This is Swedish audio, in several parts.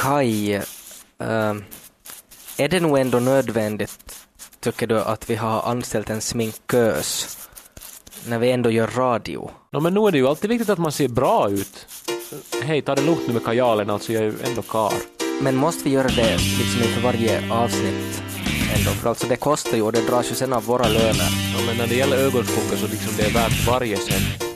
Kai, eh, är det nog ändå nödvändigt, tycker du, att vi har anställt en sminkös när vi ändå gör radio? No, men nu är det ju alltid viktigt att man ser bra ut. Hej, ta det lugnt nu med kajalen, alltså jag är ju ändå kar. Men måste vi göra det liksom inför varje avsnitt ändå? För alltså det kostar ju och det dras ju sen av våra löner. Ja, men när det gäller ögonskugga så liksom det är värt varje cent.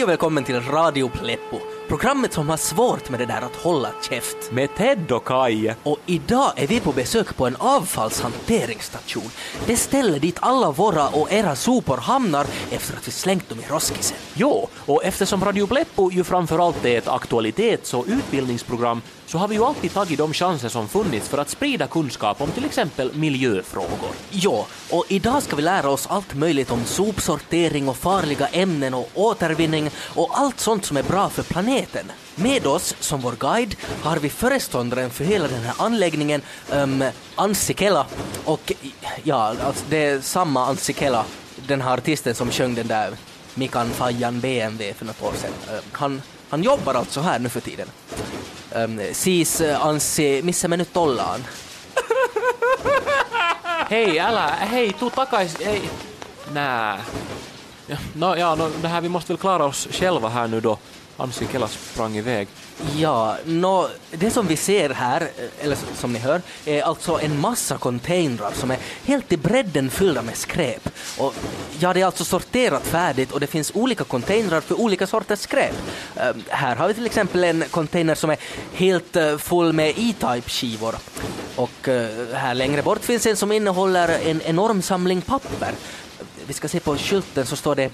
Hej och välkommen till Radio Pleppo, programmet som har svårt med det där att hålla käft. Med Ted och Kaj. Och idag är vi på besök på en avfallshanteringsstation. Det ställe dit alla våra och era sopor hamnar efter att vi slängt dem i roskisen. Jo, och eftersom Radio Pleppo ju framförallt är ett aktualitets och utbildningsprogram så har vi ju alltid tagit de chanser som funnits för att sprida kunskap om till exempel miljöfrågor. Ja, och idag ska vi lära oss allt möjligt om sopsortering och farliga ämnen och återvinning och allt sånt som är bra för planeten. Med oss som vår guide har vi föreståndaren för hela den här anläggningen, um, Anssi Kela. Och ja, alltså det är samma Anssi Kela, den här artisten som sjöng den där Mikan Fajan BMW för något år sedan. Um, han, han jobbar alltså här nu för tiden. Um, siis Anssi, missä me nyt ollaan? Hej, älä, hej, tu takais, hej. Nää. No ja, no, det här, vi måste väl klara oss själva här nu då. Anssi sprang iväg. Ja, no, det som vi ser här, eh, eller som ni hör, är alltså en massa containrar som är helt i bredden fyllda med skräp. Och ja, det är alltså sorterat färdigt och det finns olika containrar för olika sorters skräp. Uh, här har vi till exempel en container som är helt uh, full med E-Type-skivor. Och uh, här längre bort finns en som innehåller en enorm samling papper. Vi ska se på skylten så står det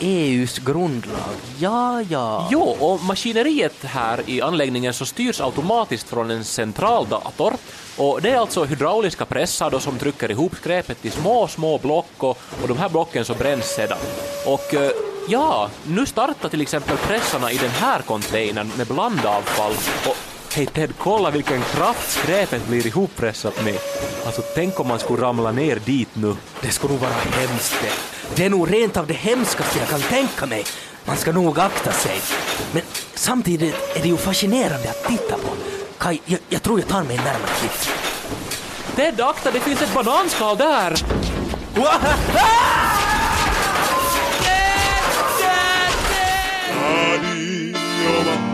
EUs grundlag. Ja, ja. Jo, och maskineriet här i anläggningen så styrs automatiskt från en central dator. Och det är alltså hydrauliska pressar då som trycker ihop skräpet i små, små block och, och de här blocken så bränns sedan. Och eh, ja, nu startar till exempel pressarna i den här containern med blandavfall. Och hej Ted, kolla vilken kraft skräpet blir ihoppressat med. Alltså tänk om man skulle ramla ner dit nu. Det skulle nog vara hemskt det. Det är nog rent av det hemskaste jag kan tänka mig. Man ska nog akta sig. Men samtidigt är det ju fascinerande att titta på. Kai, jag, jag tror jag tar mig en närmare titt. Ted, akta, det finns ett bananskal där! Radio Matti ja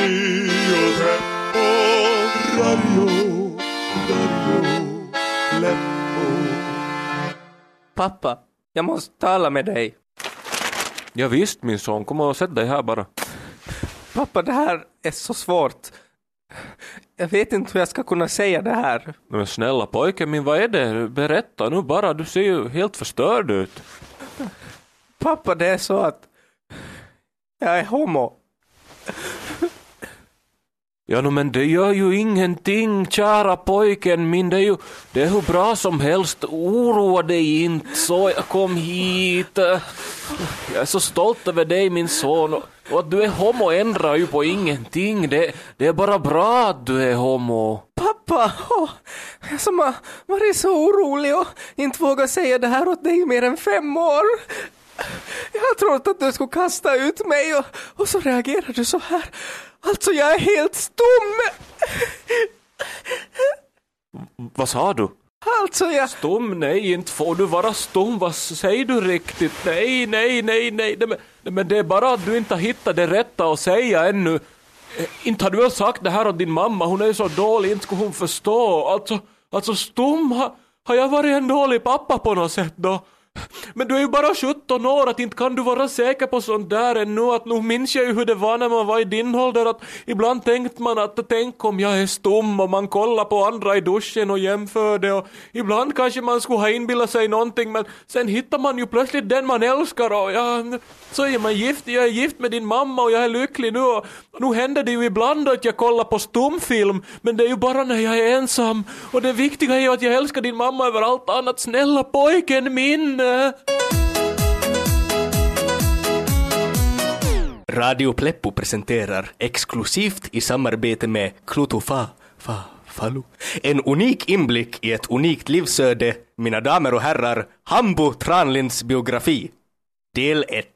Radio Tempo, Radio, Radio Leppo. Pappa, jag måste tala med dig. Ja, visst min son, kom och sätt dig här bara. Pappa, det här är så svårt. Jag vet inte hur jag ska kunna säga det här. Men snälla pojken min, vad är det? Berätta nu bara, du ser ju helt förstörd ut. Pappa, det är så att jag är homo. Ja, no, men det gör ju ingenting, kära pojken min. Det är ju det är hur bra som helst. Oroa dig inte. Så jag kom hit. Jag är så stolt över dig min son. Och- Och att du är homo ändrar ju på ingenting. Det, det är bara bra att du är homo. Pappa, åh, jag som har varit så orolig och inte vågat säga det här åt dig i mer än fem år. Jag har trott att du skulle kasta ut mig och, och så reagerar du så här. Alltså jag är helt stum. Vad sa du? Alltså jag... Stum? Nej, inte får du vara stum. Vad säger du riktigt? Nej, nej, nej, nej. nej men, men det är bara att du inte har hittat det rätta att säga ännu. Eh, Inte har du väl sagt det här åt din mamma? Hon är ju så dålig, inte skulle hon förstå. Alltså, alltså stum, har, har jag varit en dålig pappa på något sätt då? Men du är ju bara 17 år, att inte kan du vara säker på sånt där ännu. Att nu minns jag ju hur det var när man var i din ålder, att ibland tänkte man att tänk om jag är stum och man kollar på andra i duschen och jämför det och ibland kanske man skulle ha inbillat sig någonting men sen hittar man ju plötsligt den man älskar och ja, så är man gift, jag är gift med din mamma och jag är lycklig nu och nu händer det ju ibland att jag kollar på stumfilm men det är ju bara när jag är ensam och det viktiga är ju att jag älskar din mamma över allt annat, snälla pojken min! Radio Pleppo presenterar exklusivt i samarbete med Klutofa, fa, falu, en unik inblick i ett unikt livsöde, mina damer och herrar, Hambo Tranlinds biografi. Del 1.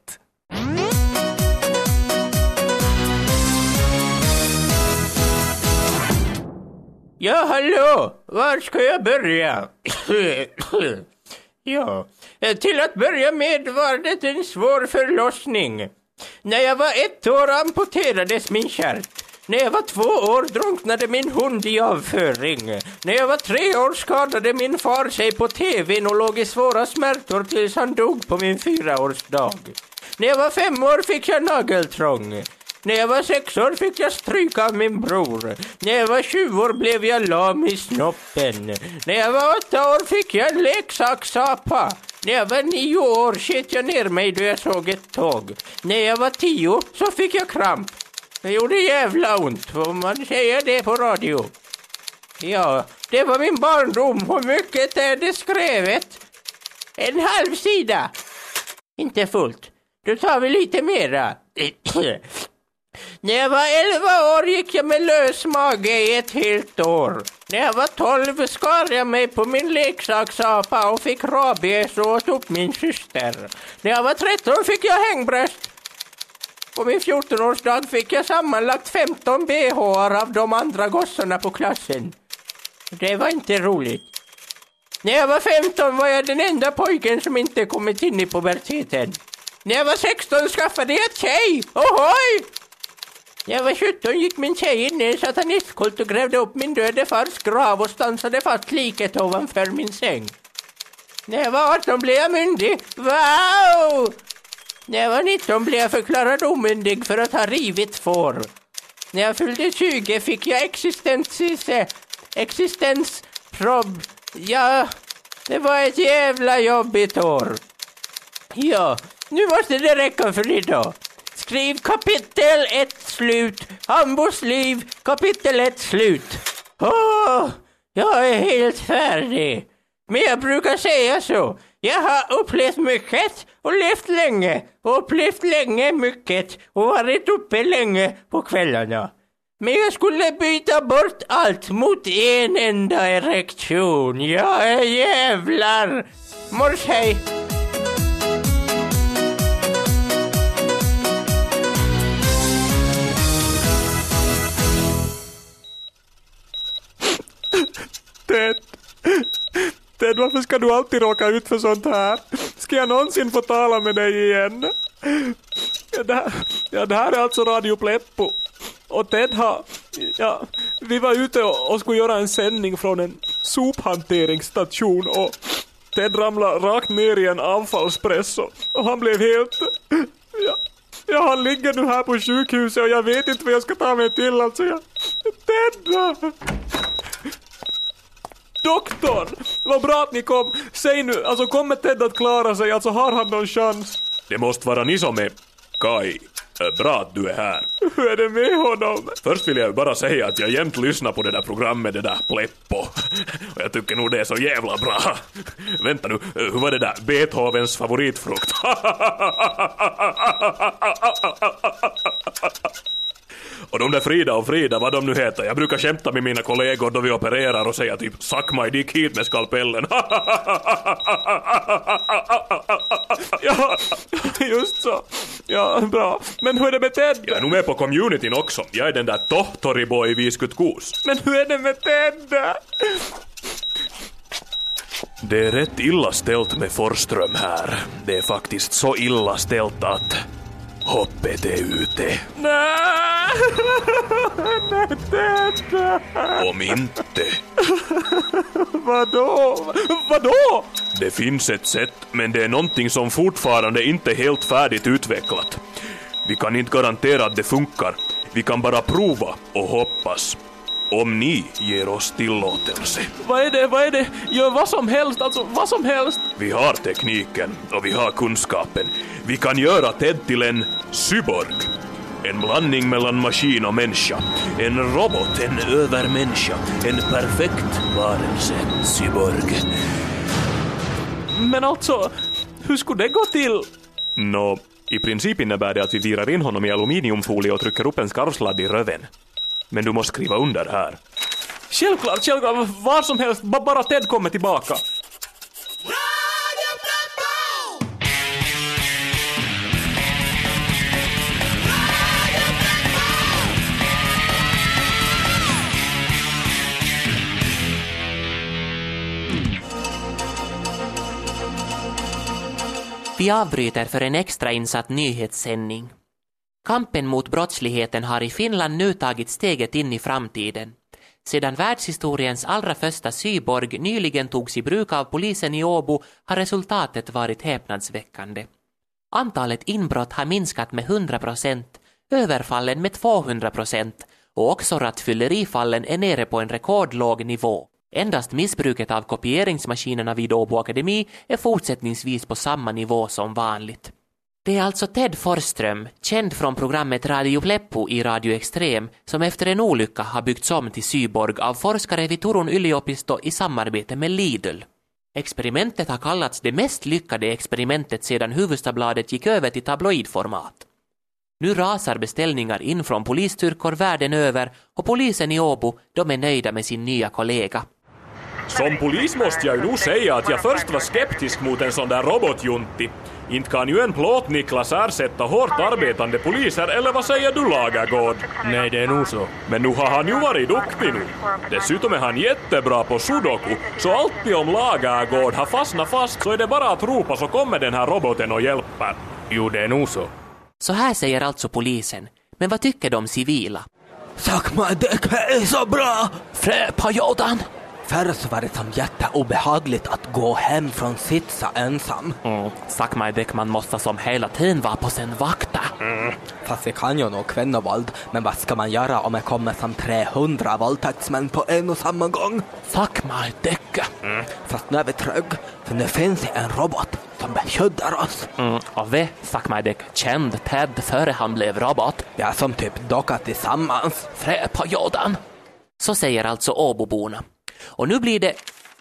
Ja, hallå! Var ska jag börja? ja, eh, till att börja med var det en svår förlossning. När jag var ett år amputerades min kärt. När jag var två år drunknade min hund i avföring. När jag var tre år skadade min far sig på TVn och låg i svåra smärtor tills han dog på min fyraårsdag. När jag var fem år fick jag nageltrång. När jag var sex år fick jag stryk av min bror. När jag var sju år blev jag lam i snoppen. När jag var åtta år fick jag en leksaksapa. När jag var nio år sket jag ner mig då jag såg ett tåg. När jag var tio så fick jag kramp. Det gjorde jävla ont, får man säga det på radio? Ja, det var min barndom. Hur mycket är det skrivet? En halv sida. Inte fullt. Då tar vi lite mera. När jag var elva år gick jag med lös mage i ett helt år. När jag var tolv skar jag mig på min leksaksapa och fick rabies och åt upp min syster. När jag var tretton fick jag hängbröst. På min 14-årsdag fick jag sammanlagt 15 bh av de andra gossarna på klassen. Det var inte roligt. När jag var 15 var jag den enda pojken som inte kommit in i puberteten. När jag var 16 skaffade jag tjej! Ohoj! När jag var 17 gick min tjej in i en satanistkult och grävde upp min döde fars grav och stansade fast liket ovanför min säng. När jag var 18 blev jag myndig. Wow! När jag var 19 blev jag förklarad omyndig för att ha rivit får. När jag fyllde 20 fick jag existens... Existensprob... Ja, det var ett jävla jobbigt år. Ja, nu måste det räcka för idag. Skriv kapitel 1 slut. Hambos liv, kapitel 1 slut. Åh, jag är helt färdig. Men jag brukar säga så. Jag har upplevt mycket och levt länge och upplevt länge mycket och varit uppe länge på kvällarna. Men jag skulle byta bort allt mot en enda erektion. Jag är jävlar. Mors hej. Ted, Ted, varför ska du alltid råka ut för sånt här? Ska jag någonsin få tala med dig igen? Det här, ja, det här är alltså Radio Pleppo. Och Ted har... Ja, vi var ute och, och skulle göra en sändning från en sophanteringsstation och Ted ramlade rakt ner i en avfallspress och, och han blev helt... Ja, ja, han ligger nu här på sjukhuset och jag vet inte vad jag ska ta mig till alltså. Jag, Ted! Doktorn! Vad bra att ni kom. Säg nu, alltså kommer Ted att klara sig? Alltså har han någon chans? Det måste vara ni som är Kai. Äh, Bra att du är här. Hur är det med honom? Först vill jag bara säga att jag jämt lyssnar på det där programmet, det där Pleppo. Och jag tycker nog det är så jävla bra. Vänta nu, hur var det där? Beethovens favoritfrukt. Och de där Frida och Frida, vad de nu heter, jag brukar skämta med mina kollegor då vi opererar och säga typ “suck my dick hit med skalpellen”. Ja, just så. Ja, bra. Men hur är det med Ted? Jag är nog med på communityn också. Jag är den där tohtoriboy i Viskutkos. Men hur är det med Ted? Det är rätt illa ställt med Forström här. Det är faktiskt så illa ställt att hoppet är ute. Nej! Om inte, Vadå? Vadå? Det finns ett sätt, men det är någonting som fortfarande inte är helt färdigt utvecklat. Vi kan inte garantera att det funkar. Vi kan bara prova och hoppas. Om ni ger oss tillåtelse. Vad är det? Vad är det? Gör vad som helst, alltså vad som helst. Vi har tekniken och vi har kunskapen. Vi kan göra Ted till en cyborg. En blandning mellan maskin och människa. En robot, en övermänniska. En perfekt varelse. Cyborg. Men alltså, hur skulle det gå till? Nå, i princip innebär det att vi virar in honom i aluminiumfolie och trycker upp en skarvsladd i röven. Men du måste skriva under här. Självklart, självklart, vad som helst, ba- bara Ted kommer tillbaka. Vi avbryter för en extrainsatt nyhetssändning. Kampen mot brottsligheten har i Finland nu tagit steget in i framtiden. Sedan världshistoriens allra första cyborg nyligen togs i bruk av polisen i Åbo har resultatet varit häpnadsväckande. Antalet inbrott har minskat med 100 procent, överfallen med 200 procent och också rattfyllerifallen är nere på en rekordlåg nivå. Endast missbruket av kopieringsmaskinerna vid Åbo Akademi är fortsättningsvis på samma nivå som vanligt. Det är alltså Ted Forsström, känd från programmet Radio Pleppo i Radio Extrem, som efter en olycka har byggts om till cyborg av forskare vid Turun yliopisto i samarbete med Lidl. Experimentet har kallats det mest lyckade experimentet sedan Hufvudstadsbladet gick över till tabloidformat. Nu rasar beställningar in från polisstyrkor världen över och polisen i Åbo, de är nöjda med sin nya kollega. Som polis måste jag ju nog säga att jag först var skeptisk mot en sån där robotjunti. Inte kan ju en plåt-Niklas ersätta hårt arbetande poliser, eller vad säger du Lagergård? Nej, det är nog så. Men nu har han ju varit duktig nu. Dessutom är han jättebra på sudoku, så alltid om Lagergård har fastnat fast så är det bara att ropa så kommer den här roboten och hjälper. Jo, det är nog så. Så här säger alltså polisen. Men vad tycker de civila? Sakma, det är så bra! Fröpajodan! Förr så var det som jätteobehagligt att gå hem från sitsa ensam. Mm, Sakmai Bäckman måste som hela tiden vara på sin vakta. Fast jag kan ju nog kvinnovåld, men vad ska man göra om det kommer som 300 våldtäktsmän på en och samma gång? Sakmai Däcke. Fast nu är vi trygg, för nu finns det en robot som beskyddar oss. Mm, och vi, Sakmai Däck, kände Ted före han blev robot. Vi är som typ dockat tillsammans. Fröpajodan! Så säger alltså Åboborna. Och nu blir det...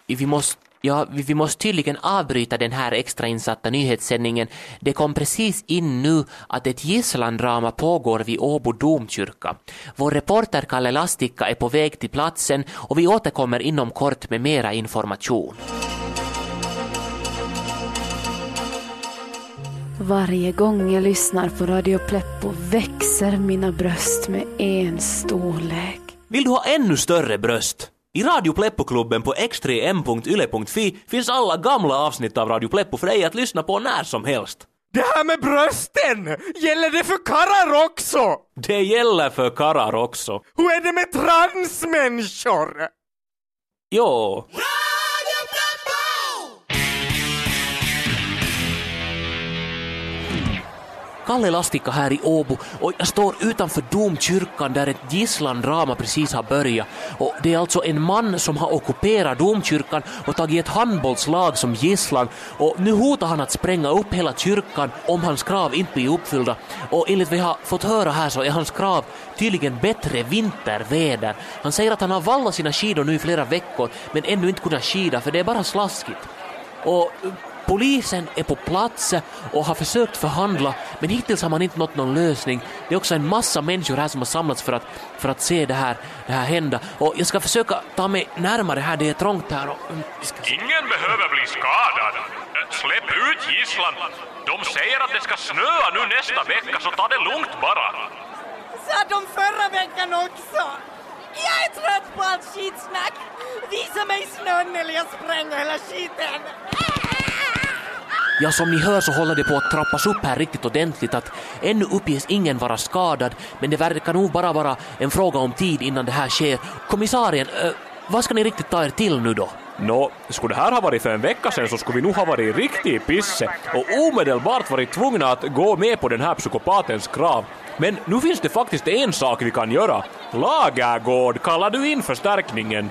Vi måste, ja, vi, vi måste tydligen avbryta den här extrainsatta nyhetssändningen. Det kom precis in nu att ett gisslandrama pågår vid Åbo domkyrka. Vår reporter Kalle Lastikka är på väg till platsen och vi återkommer inom kort med mera information. Varje gång jag lyssnar på Radio Pleppo växer mina bröst med en storlek. Vill du ha ännu större bröst? I Radio Pleppo-klubben på x3m.yle.fi finns alla gamla avsnitt av Radio Pleppo för dig att lyssna på när som helst. Det här med brösten, gäller det för karlar också? Det gäller för karlar också. Hur är det med transmänniskor? Jo. Kalle Lastikka här i Åbo och jag står utanför domkyrkan där ett gisslandrama precis har börjat. Och det är alltså en man som har ockuperat domkyrkan och tagit ett handbollslag som gisslan och nu hotar han att spränga upp hela kyrkan om hans krav inte blir uppfyllda. Och enligt vad jag har fått höra här så är hans krav tydligen bättre vinterväder. Han säger att han har vallat sina skidor nu i flera veckor men ännu inte kunnat skida för det är bara slaskigt. Och polisen är på plats och har försökt förhandla men hittills har man inte nått någon lösning. Det är också en massa människor här som har samlats för att, för att se det här, det här hända. Och jag ska försöka ta mig närmare här, det är trångt här. Och, mm. Ingen behöver bli skadad. Släpp ut gisslan. De säger att det ska snöa nu nästa vecka, så ta det lugnt bara. Sa de förra veckan också. Jag är trött på allt skitsnack. Visa mig snön eller jag spränger hela skiten. Ja, som ni hör så håller det på att trappas upp här riktigt ordentligt att ännu uppges ingen vara skadad men det verkar nog bara vara en fråga om tid innan det här sker. Kommissarien, äh, vad ska ni riktigt ta er till nu då? Nå, skulle det här ha varit för en vecka sedan så skulle vi nog ha varit riktigt pisse och omedelbart varit tvungna att gå med på den här psykopatens krav. Men nu finns det faktiskt en sak vi kan göra. Lagergård, kallar du in förstärkningen?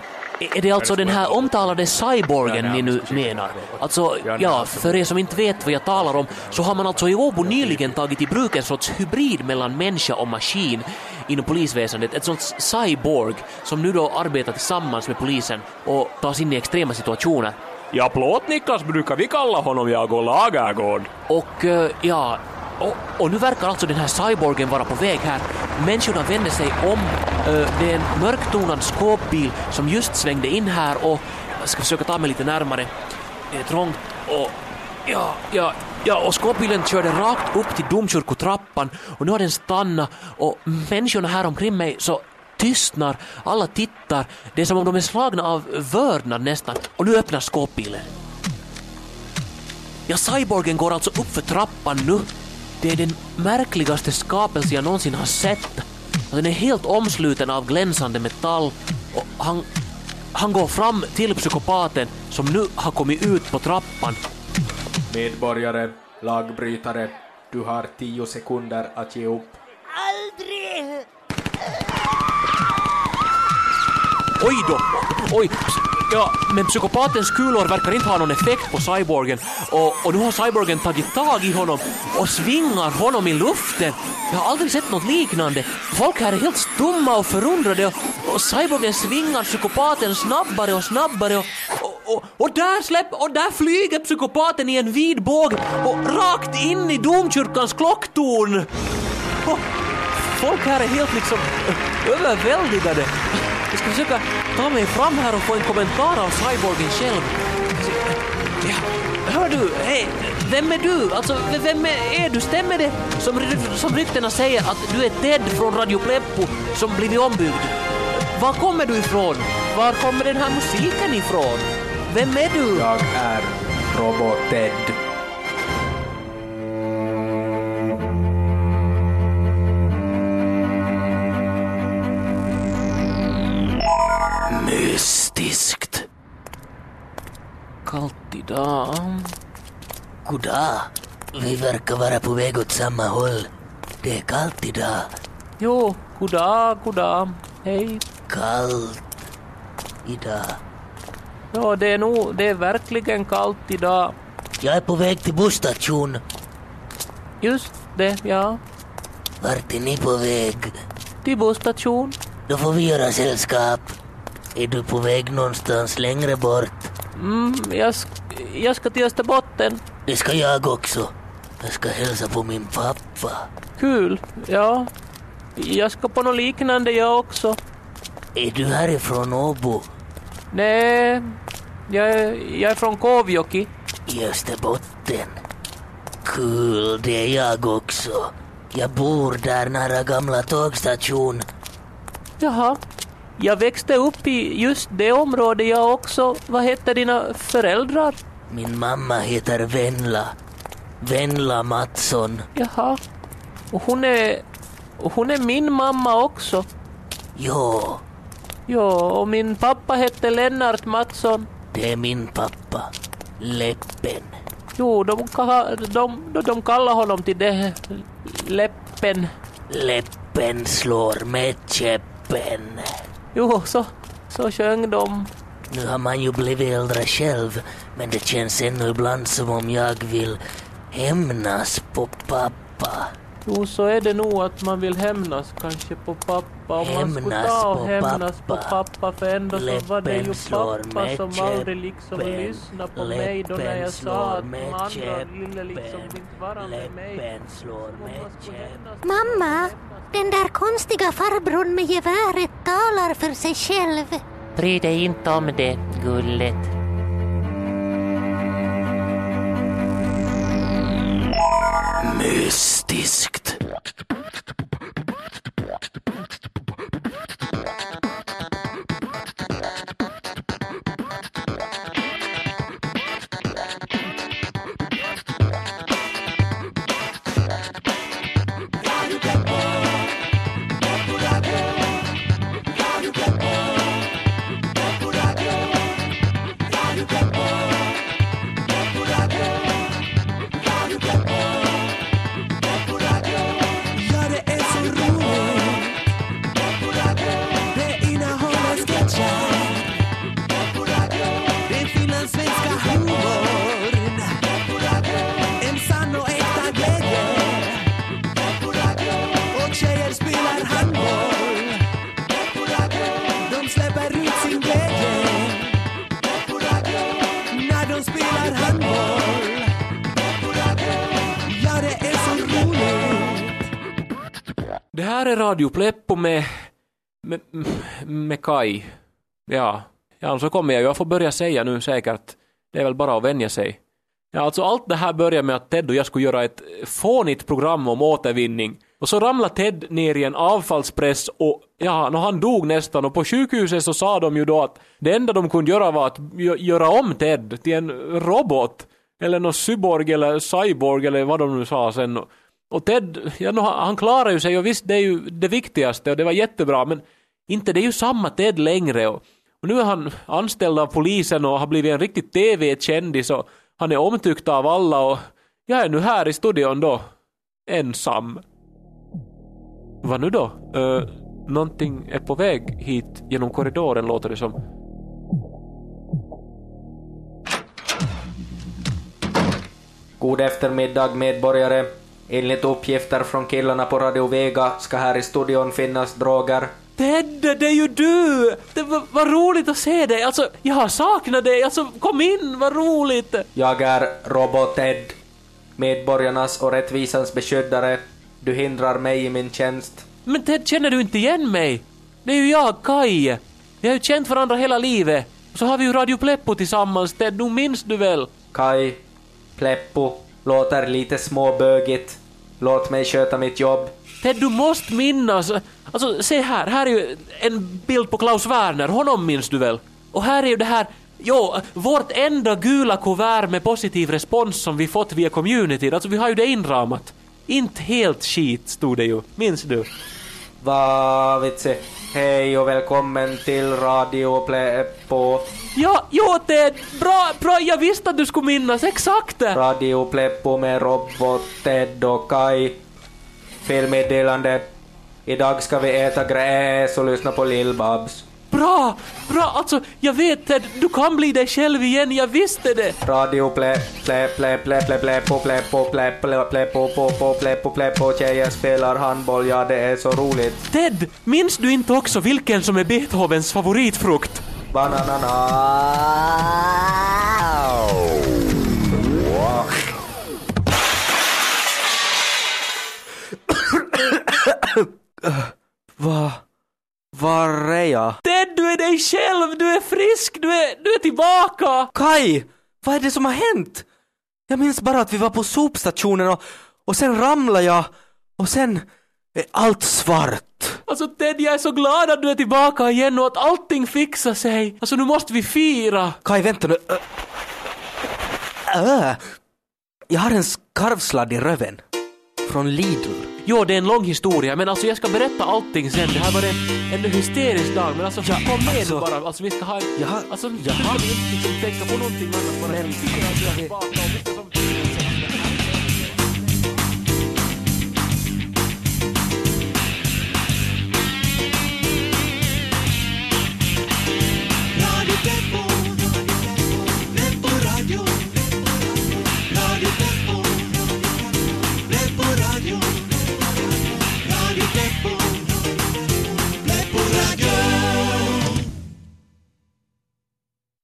Är det alltså den här omtalade cyborgen ni nu menar? Alltså, ja, för er som inte vet vad jag talar om så har man alltså i Åbo nyligen tagit i bruk en sorts hybrid mellan människa och maskin inom polisväsendet, ett sånt cyborg som nu då arbetar tillsammans med polisen och tas in i extrema situationer. Ja, Plåt-Niklas brukar vi kalla honom, jag och Lagergård. Och eh, ja, och, och nu verkar alltså den här cyborgen vara på väg här. Människorna vänder sig om. Det är en mörktonad skåpbil som just svängde in här och jag ska försöka ta mig lite närmare. Det är trångt och ja, ja, ja, och skåpbilen körde rakt upp till domkyrkotrappan och nu har den stannat och människorna här omkring mig så tystnar, alla tittar. Det är som om de är slagna av vördnad nästan. Och nu öppnar skåpbilen. Ja, cyborgen går alltså upp för trappan nu. Det är den märkligaste skapelse jag någonsin har sett. Och Den är helt omsluten av glänsande metall och han, han går fram till psykopaten som nu har kommit ut på trappan. Medborgare, lagbrytare, du har tio sekunder att ge upp. Aldrig! Oj då! Oj! Ja, men psykopatens kulor verkar inte ha någon effekt på cyborgen och, och nu har cyborgen tagit tag i honom och svingar honom i luften. Jag har aldrig sett något liknande. Folk här är helt stumma och förundrade och, och cyborgen svingar psykopaten snabbare och snabbare och, och, och, och där släpp, och där flyger psykopaten i en vid båge och rakt in i domkyrkans klocktorn. Och, folk här är helt liksom överväldigade. Jag ska försöka ta mig fram här och få en kommentar av cyborgen själv. Ja, hör du, hej, vem är du? Alltså, vem är, är du? Stämmer det som, som ryktena säger att du är Ted från Radio Pleppo som blivit ombyggd? Var kommer du ifrån? Var kommer den här musiken ifrån? Vem är du? Jag är Robot-Ted. Idag. Goddag. Vi verkar vara på väg åt samma håll. Det är kallt idag. Jo, goddag, goddag. Hej. Kallt idag. Ja, det är nog, det är verkligen kallt idag. Jag är på väg till busstation. Just det, ja. Vart är ni på väg? Till busstation. Då får vi göra sällskap. Är du på väg någonstans längre bort? Mm, jag, jag ska till Österbotten. Det ska jag också. Jag ska hälsa på min pappa. Kul, ja. Jag ska på något liknande jag också. Är du härifrån Åbo Nej, jag, är- jag är från Kåvjoki. i Österbotten? Kul, det är jag också. Jag bor där nära gamla tågstation. Jaha. Jag växte upp i just det området jag också. Vad hette dina föräldrar? Min mamma heter Venla. Venla Mattsson. Jaha. Och hon är... Och hon är min mamma också. Ja, Ja, och min pappa hette Lennart Mattsson. det är min pappa. Läppen. Jo, de, ka- de, de, de kallar honom till det. Läppen. Läppen slår med käppen. Jo, så, så sjöng de. Nu har man ju blivit äldre själv, men det känns ännu ibland som om jag vill hämnas på pappa. Jo, så är det nog att man vill hämnas kanske på pappa. Om man skulle Hämnas ta och hämnas på pappa. pappa, för ändå så var det ju Läppen slår pappa med som aldrig liksom lyssnade på mig då när jag sa slår att de med andra ville liksom inte vara med mig. Läppen Mamma, den där konstiga farbrorn med geväret talar för sig själv. Bry dig inte om det, gullet. Mystiskt. Det här är Radio Pleppo med, med, med Kai. Ja, ja, så kommer jag ju att få börja säga nu säkert. Det är väl bara att vänja sig. Ja, alltså allt det här började med att Ted och jag skulle göra ett fånigt program om återvinning. Och så ramlade Ted ner i en avfallspress och ja, när han dog nästan och på sjukhuset så sa de ju då att det enda de kunde göra var att göra om Ted till en robot. Eller någon cyborg eller cyborg eller vad de nu sa sen. Och Ted, ja, nå, han klarar ju sig och visst det är ju det viktigaste och det var jättebra men inte det är ju samma Ted längre och, och nu är han anställd av polisen och har blivit en riktigt TV-kändis och han är omtyckt av alla och jag är nu här i studion då, ensam. Vad nu då? Uh, någonting är på väg hit genom korridoren låter det som. God eftermiddag medborgare. Enligt uppgifter från killarna på Radio Vega ska här i studion finnas droger. Ted, det är ju du! Det var, vad roligt att se dig! Alltså, jag har saknat dig! Alltså, kom in, vad roligt! Jag är Robot Ted, medborgarnas och rättvisans beskyddare. Du hindrar mig i min tjänst. Men Ted, känner du inte igen mig? Det är ju jag, Kai. Vi har ju känt varandra hela livet. Och så har vi ju Radio Pleppo tillsammans, Ted, nu minns du väl? Kai, Pleppo, låter lite småbögigt. Låt mig sköta mitt jobb. Ted, du måste minnas. Alltså, se här, här är ju en bild på Klaus Werner, honom minns du väl? Och här är ju det här, jo, vårt enda gula kuvert med positiv respons som vi fått via community, alltså vi har ju det inramat. Inte helt skit, stod det ju, minns du? Va vitsi. Hej och välkommen till Radio Pleppo. Ja, jo Ted, bra, bra, jag visste att du skulle minnas, exakt! Radio Pleppo med Robot, Ted och Kai. Felmeddelande. Idag ska vi äta gräs och lyssna på Lill-Babs. Bra, bra, alltså jag vet Ted, du kan bli dig själv igen, jag visste det! Radio pleppo, pleppo, pleppo, pleppo, pleppo, tjejer spelar handboll, ja det är så roligt. Ted, minns du inte också vilken som är Beethovens favoritfrukt? Bananana. Va? Var är jag? Ted, du är dig själv, du är frisk, du är, du är tillbaka! Kai! Vad är det som har hänt? Jag minns bara att vi var på sopstationen och, och sen ramlade jag och sen är allt svart. Alltså Ted, jag är så glad att du är tillbaka igen och att allting fixar sig. Alltså nu måste vi fira. Kai, vänta nu. Äh. Äh. Jag har en skarvsladd i röven. Från Lidl. Jo, det är en lång historia, men alltså jag ska berätta allting sen. Det här var en, en hysterisk dag, men alltså Ja, kom med alltså- bara. Alltså vi ska ha en... Jag har- Alltså, jag har- nu ska vi inte liksom tänka på någonting annat bara. Men-